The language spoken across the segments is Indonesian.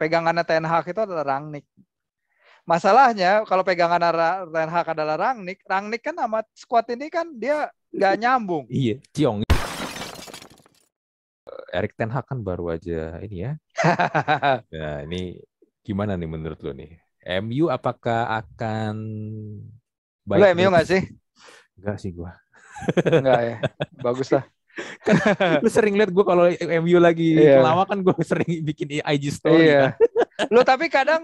pegangannya Ten Hag itu adalah Rangnick. Masalahnya kalau pegangan Ten Hag adalah Rangnick, Rangnick kan sama squad ini kan dia nggak nyambung. iya, Ciong. Erik Ten Hag kan baru aja ini ya. nah, ini gimana nih menurut lo nih? MU apakah akan baik? Lo MU nggak sih? Enggak sih gua. Enggak ya. Bagus lah lu sering lihat gue kalau MU lagi iya. lama kan gue sering bikin IG story iya. kan. lu tapi kadang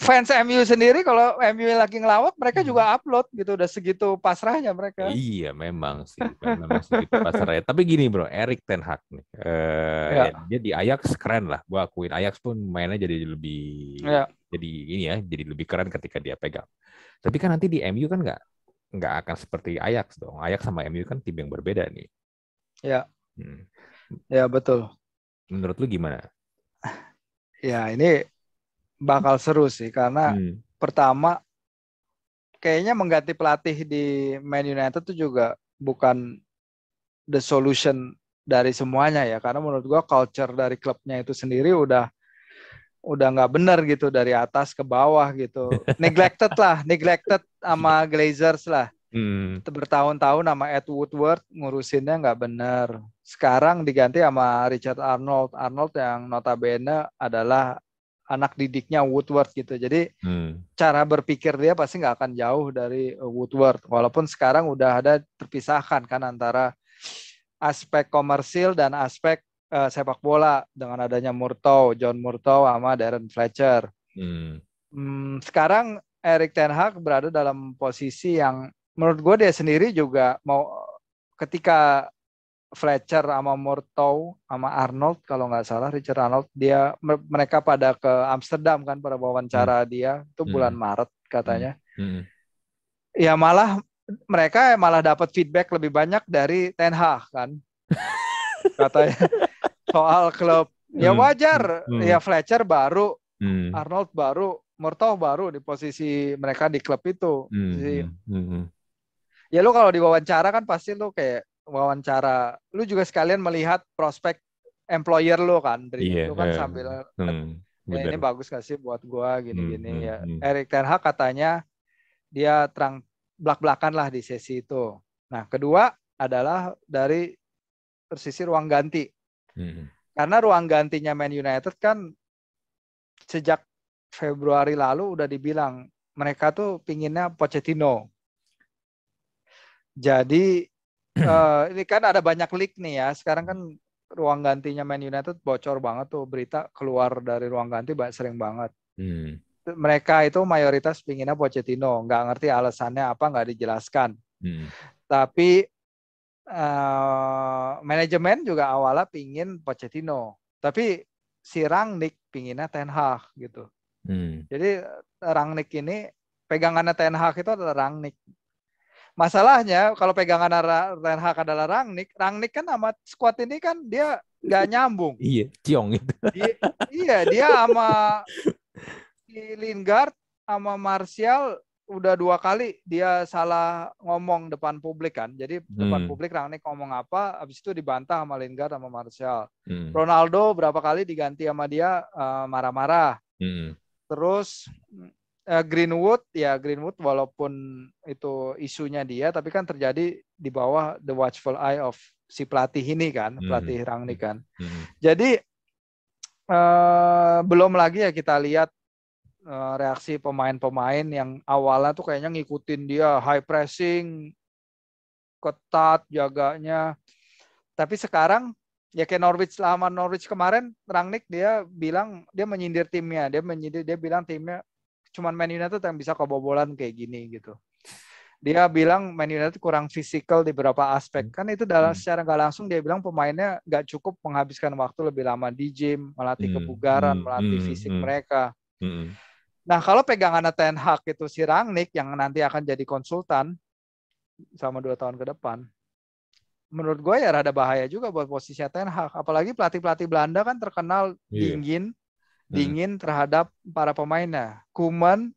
fans MU sendiri kalau MU lagi ngelawak mereka juga hmm. upload gitu udah segitu pasrahnya mereka. Iya memang sih memang segitu pasrahnya. Tapi gini bro, Erik Ten Hag nih, uh, ya. dia di Ajax keren lah. Gue akuin Ajax pun mainnya jadi lebih ya. jadi ini ya, jadi lebih keren ketika dia pegang. Tapi kan nanti di MU kan nggak nggak akan seperti Ajax dong. Ajax sama MU kan tim yang berbeda nih. Ya. Hmm. Ya betul. Menurut lu gimana? Ya ini bakal seru sih karena hmm. pertama kayaknya mengganti pelatih di Man United itu juga bukan the solution dari semuanya ya karena menurut gua culture dari klubnya itu sendiri udah udah nggak benar gitu dari atas ke bawah gitu neglected lah neglected sama Glazers lah Hmm. Bertahun-tahun sama Ed Woodward ngurusinnya nggak benar. Sekarang diganti sama Richard Arnold. Arnold yang notabene adalah anak didiknya Woodward gitu. Jadi hmm. cara berpikir dia pasti nggak akan jauh dari Woodward. Walaupun sekarang udah ada terpisahkan kan antara aspek komersil dan aspek uh, sepak bola dengan adanya Murtow, John Murtow sama Darren Fletcher. Hmm. Hmm, sekarang Erik Ten Hag berada dalam posisi yang menurut gue dia sendiri juga mau ketika Fletcher sama Murtow sama Arnold kalau nggak salah Richard Arnold dia mereka pada ke Amsterdam kan pada wawancara hmm. dia itu bulan hmm. Maret katanya hmm. Hmm. ya malah mereka malah dapat feedback lebih banyak dari Ten Hag kan katanya soal klub ya hmm. wajar hmm. ya Fletcher baru hmm. Arnold baru Murtow baru di posisi mereka di klub itu hmm. Hmm. hmm ya lu kalau diwawancara kan pasti lu kayak wawancara lu juga sekalian melihat prospek employer lu kan dari yeah, itu kan yeah. sambil hmm, ya, ini bagus gak sih buat gua gini-gini hmm, ya hmm. Erik Ten Hag katanya dia terang belak-belakan lah di sesi itu nah kedua adalah dari sisi ruang ganti hmm. karena ruang gantinya Man United kan sejak Februari lalu udah dibilang mereka tuh pinginnya Pochettino jadi uh, ini kan ada banyak leak nih ya. Sekarang kan ruang gantinya Man United bocor banget tuh berita keluar dari ruang ganti banyak sering banget. Hmm. Mereka itu mayoritas pinginnya Pochettino, nggak ngerti alasannya apa nggak dijelaskan. Hmm. Tapi uh, manajemen juga awalnya pingin Pochettino, tapi si Rangnick pinginnya Ten Hag gitu. Hmm. Jadi Rangnick ini pegangannya Ten Hag itu adalah Rangnick. Masalahnya kalau pegangan Ten Hag adalah Rangnick, Rangnick kan sama squad ini kan dia nggak nyambung. iya, ciong itu. Dia, iya, dia sama Lingard sama Martial udah dua kali dia salah ngomong depan publik kan. Jadi depan hmm. publik Rangnick ngomong apa, habis itu dibantah sama Lingard sama Martial. Hmm. Ronaldo berapa kali diganti sama dia uh, marah-marah. Hmm. Terus uh, Greenwood ya Greenwood walaupun itu isunya dia tapi kan terjadi di bawah the watchful eye of si pelatih ini kan hmm. pelatih Rangnick kan hmm. jadi uh, belum lagi ya kita lihat uh, reaksi pemain-pemain yang awalnya tuh kayaknya ngikutin dia high pressing ketat jaganya tapi sekarang ya kayak Norwich lama Norwich kemarin Rangnick dia bilang dia menyindir timnya dia menyindir dia bilang timnya cuman Man United yang bisa kebobolan kayak gini gitu. Dia bilang Man United kurang fisikal di beberapa aspek. Kan itu dalam hmm. secara nggak langsung dia bilang pemainnya nggak cukup menghabiskan waktu lebih lama di gym, melatih hmm. kebugaran, hmm. melatih fisik mereka. Nah kalau pegangan Ten Hag itu si Rangnick yang nanti akan jadi konsultan selama dua tahun ke depan, menurut gue ya rada bahaya juga buat posisi Ten Hag. Apalagi pelatih-pelatih Belanda kan terkenal yeah. dingin, Hmm. dingin terhadap para pemainnya. Kuman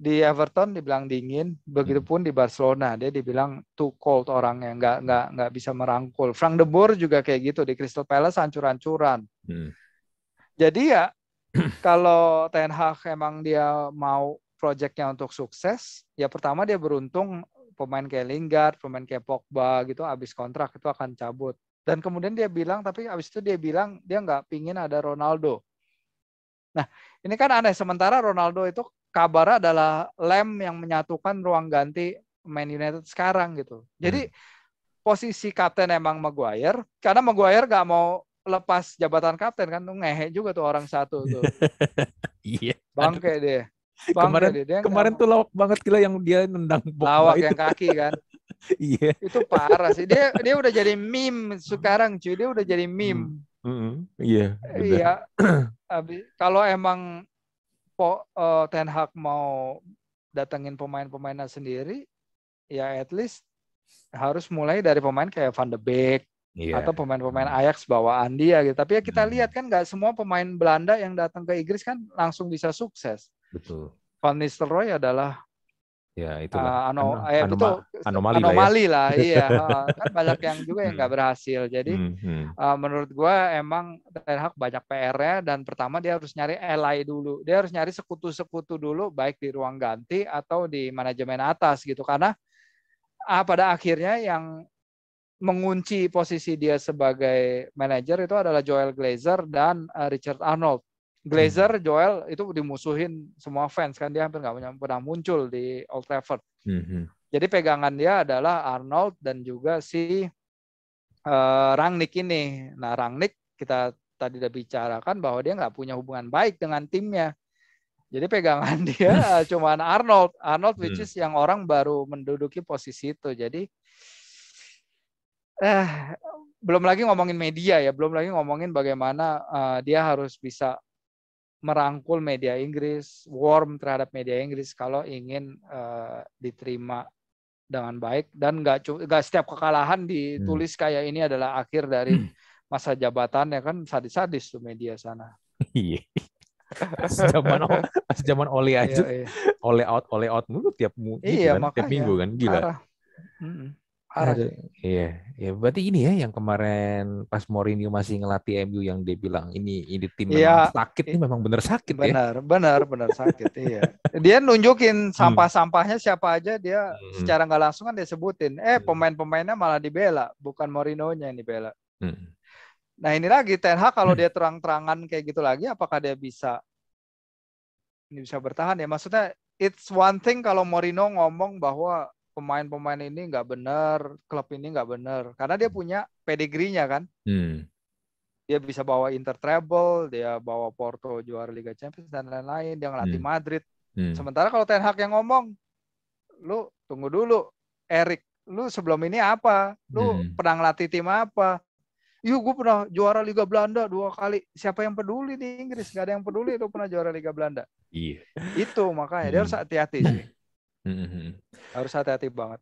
di Everton dibilang dingin, begitupun di Barcelona dia dibilang too cold orangnya, nggak nggak nggak bisa merangkul. Frank de Boer juga kayak gitu di Crystal Palace hancur-hancuran. Hmm. Jadi ya kalau Ten Hag emang dia mau proyeknya untuk sukses, ya pertama dia beruntung pemain kayak Lingard, pemain kayak Pogba gitu habis kontrak itu akan cabut. Dan kemudian dia bilang, tapi habis itu dia bilang dia nggak pingin ada Ronaldo. Nah, ini kan aneh. Sementara Ronaldo itu kabar adalah lem yang menyatukan ruang ganti Man United sekarang gitu. Jadi hmm. posisi kapten emang Maguire, karena Maguire nggak mau lepas jabatan kapten kan ngehe juga tuh orang satu tuh. iya. Bangke dia. Bangke kemarin dia. dia kemarin tuh lawak banget gila yang dia nendang lawak yang kaki kan. iya. Itu parah sih. Dia dia udah jadi meme sekarang cuy. Dia udah jadi meme. Mm -hmm. Iya. Iya. Kalau emang po, uh, Ten Hag mau datengin pemain-pemainnya sendiri, ya at least harus mulai dari pemain kayak Van de Beek, yeah. atau pemain-pemain. Ajax bawaan dia gitu. Tapi ya kita hmm. lihat kan nggak semua pemain Belanda yang datang ke Inggris kan langsung bisa sukses. Betul. Van Nistelrooy adalah ya itu uh, ano, ano, eh, anoma, itu anomali, anomali lah, ya. lah iya kan banyak yang juga yang nggak hmm. berhasil jadi hmm, hmm. Uh, menurut gue emang Ten Hag banyak PR-nya dan pertama dia harus nyari ally dulu dia harus nyari sekutu-sekutu dulu baik di ruang ganti atau di manajemen atas gitu karena uh, pada akhirnya yang mengunci posisi dia sebagai manajer itu adalah Joel Glazer dan uh, Richard Arnold. Glazer, hmm. Joel itu dimusuhin semua fans kan dia hampir nggak pernah muncul di Old Trafford. Hmm. Jadi pegangan dia adalah Arnold dan juga si uh, Rangnick ini. Nah Rangnick kita tadi udah bicarakan bahwa dia nggak punya hubungan baik dengan timnya. Jadi pegangan dia cuma Arnold, Arnold which hmm. is yang orang baru menduduki posisi itu. Jadi eh belum lagi ngomongin media ya, belum lagi ngomongin bagaimana uh, dia harus bisa merangkul media Inggris, warm terhadap media Inggris kalau ingin uh, diterima dengan baik dan nggak nggak setiap kekalahan ditulis hmm. kayak ini adalah akhir dari hmm. masa jabatan ya kan sadis-sadis tuh media sana. Iya. zaman zaman oleh aja, iya, iya. oleh out, oleh out mulu tiap, gitu iya, kan, tiap minggu kan gila. Hmm. Aduh, iya, ya berarti ini ya yang kemarin pas Mourinho masih ngelatih MU yang dia bilang ini ini tim ya, sakit ini memang benar sakit benar, ya. Benar, benar, benar sakit iya. Dia nunjukin hmm. sampah-sampahnya siapa aja dia hmm. secara nggak langsung kan dia sebutin. Eh hmm. pemain-pemainnya malah dibela, bukan Mourinho-nya yang dibela. Hmm. Nah ini lagi Ten Hag kalau hmm. dia terang-terangan kayak gitu lagi, apakah dia bisa ini bisa bertahan ya? Maksudnya it's one thing kalau Mourinho ngomong bahwa pemain-pemain ini nggak benar, klub ini nggak benar, karena dia punya pedigrinya kan. Hmm. Dia bisa bawa Inter treble, dia bawa Porto juara Liga Champions dan lain-lain, dia ngelatih hmm. Madrid. Hmm. Sementara kalau Ten Hag yang ngomong, lu tunggu dulu, Erik, lu sebelum ini apa? Lu hmm. pernah ngelatih tim apa? Yuk, gue pernah juara Liga Belanda dua kali. Siapa yang peduli di Inggris? Gak ada yang peduli lu pernah juara Liga Belanda. Iya. Itu makanya hmm. dia harus hati-hati sih. Mm-hmm. Harus hati-hati banget.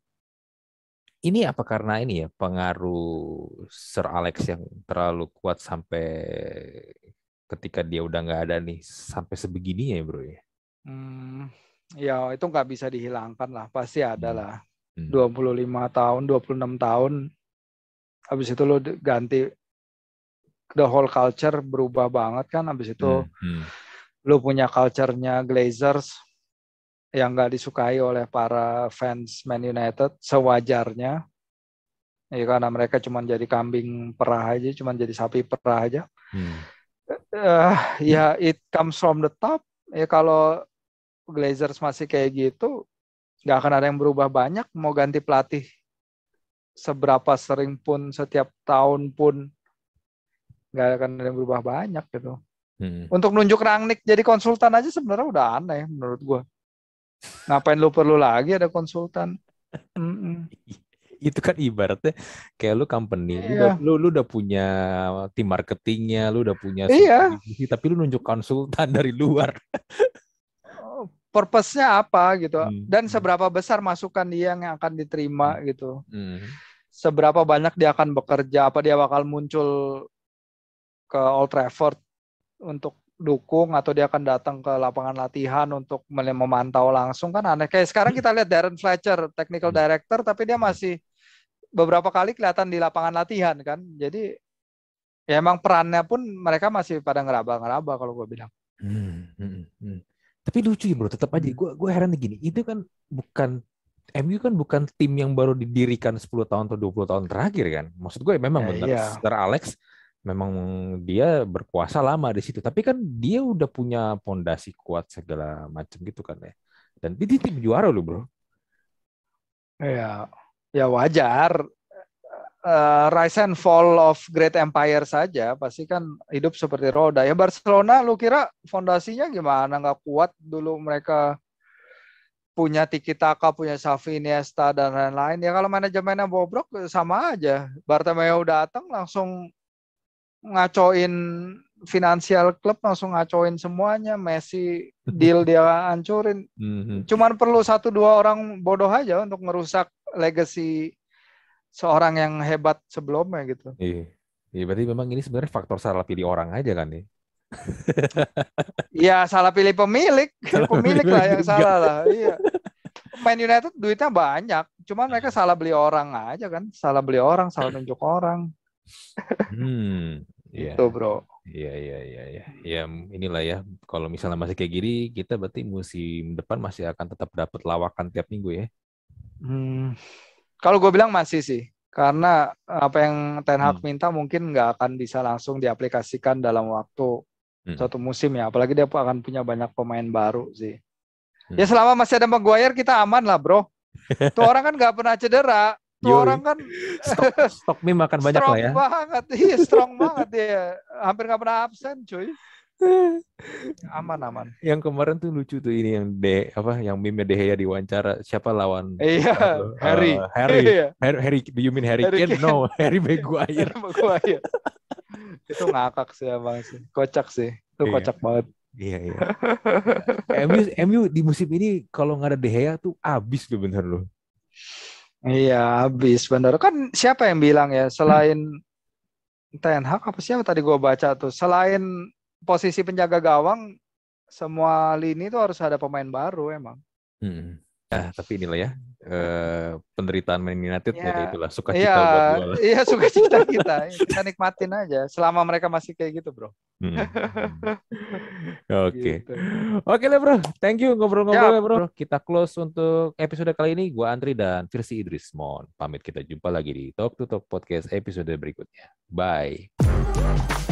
Ini apa karena ini ya pengaruh Sir Alex yang terlalu kuat sampai ketika dia udah nggak ada nih sampai sebegini ya bro ya? Hmm, ya itu nggak bisa dihilangkan lah pasti ada hmm. lah. Hmm. 25 tahun, 26 tahun, habis itu lo ganti the whole culture berubah banget kan, habis itu hmm. Hmm. lo punya culture-nya Glazers, yang nggak disukai oleh para fans Man United sewajarnya. Ya karena mereka cuma jadi kambing perah aja cuma jadi sapi perah aja. Hmm. uh, ya it comes from the top. Ya kalau Glazers masih kayak gitu nggak akan ada yang berubah banyak. Mau ganti pelatih seberapa sering pun setiap tahun pun nggak akan ada yang berubah banyak gitu. Hmm. untuk nunjuk Rangnick jadi konsultan aja sebenarnya udah aneh menurut gue Ngapain lu perlu lagi ada konsultan? Itu kan ibaratnya kayak lu company, iya. lu, udah, lu, lu udah punya tim marketingnya, lu udah punya iya. tapi lu nunjuk konsultan dari luar. Oh, purpose-nya apa gitu? Hmm. Dan hmm. seberapa besar masukan dia yang akan diterima hmm. gitu? Hmm. Seberapa banyak dia akan bekerja? Apa dia bakal muncul ke Old Trafford untuk dukung atau dia akan datang ke lapangan latihan untuk memantau langsung kan aneh. Kayak sekarang kita lihat Darren Fletcher, technical hmm. director, tapi dia masih beberapa kali kelihatan di lapangan latihan kan. Jadi ya emang perannya pun mereka masih pada ngeraba-ngeraba kalau gue bilang. Hmm, hmm, hmm. Tapi lucu ya bro, tetap aja. Gue gue heran gini, itu kan bukan MU kan bukan tim yang baru didirikan 10 tahun atau 20 tahun terakhir kan. Maksud gue memang ya, benar. Iya. Sir Alex memang dia berkuasa lama di situ. Tapi kan dia udah punya pondasi kuat segala macam gitu kan ya. Dan dia tim juara loh bro. Ya, ya wajar. Uh, rise and fall of great empire saja pasti kan hidup seperti roda. Ya Barcelona, lu kira fondasinya gimana? Nggak kuat dulu mereka punya Tiki Taka, punya Xavi, Iniesta dan lain-lain. Ya kalau manajemennya bobrok sama aja. Bartomeu datang langsung ngacoin finansial klub langsung ngacoin semuanya. Messi deal dia hancurin. Mhm. Cuman perlu satu dua orang bodoh aja untuk merusak legacy seorang yang hebat sebelumnya gitu. Iya. Iya berarti memang ini sebenarnya faktor salah pilih orang aja kan nih. Iya salah pilih pemilik, salah pemilik lah yang salah lah. Iya. Man United duitnya banyak, cuman mereka salah beli orang aja kan, salah beli orang, salah nunjuk orang. Hmm, iya. Itu bro. Iya iya iya iya. Ya inilah ya. Kalau misalnya masih kayak gini, kita berarti musim depan masih akan tetap dapat lawakan tiap minggu ya. Hmm, kalau gue bilang masih sih, karena apa yang Ten Hag hmm. minta mungkin nggak akan bisa langsung diaplikasikan dalam waktu hmm. satu musim ya. Apalagi dia akan punya banyak pemain baru sih. Hmm. Ya selama masih ada Maguire kita aman lah bro. Tuh orang kan nggak pernah cedera. Tuh orang kan stok, stok meme akan banyak lah ya. Strong banget, iya strong banget dia. Hampir nggak pernah absen cuy. aman aman. Yang kemarin tuh lucu tuh ini yang de apa yang meme De Gea diwawancara siapa lawan? Iya, uh, Harry. Harry. Iya. Harry. Harry. Do you mean Harry, Harry Kane? No, Harry Maguire. Maguire itu ngakak sih abang sih kocak sih itu iya. kocak banget iya iya MU MU di musim ini kalau nggak ada De Gea tuh abis loh bener loh iya abis bener kan siapa yang bilang ya selain hmm. Ten Hag apa siapa tadi gue baca tuh selain posisi penjaga gawang semua lini tuh harus ada pemain baru emang hmm. Ya, tapi inilah ya eh, penderitaan Man United ya, ya itulah suka cita ya, buat gue Iya suka cita kita, kita nikmatin aja selama mereka masih kayak gitu bro. Hmm. Oke, gitu. oke lah bro, thank you ngobrol-ngobrol ya, bro. Kita close untuk episode kali ini. Gua Andri dan Virsi Idris Mon pamit kita jumpa lagi di Talk to Talk Podcast episode berikutnya. Bye.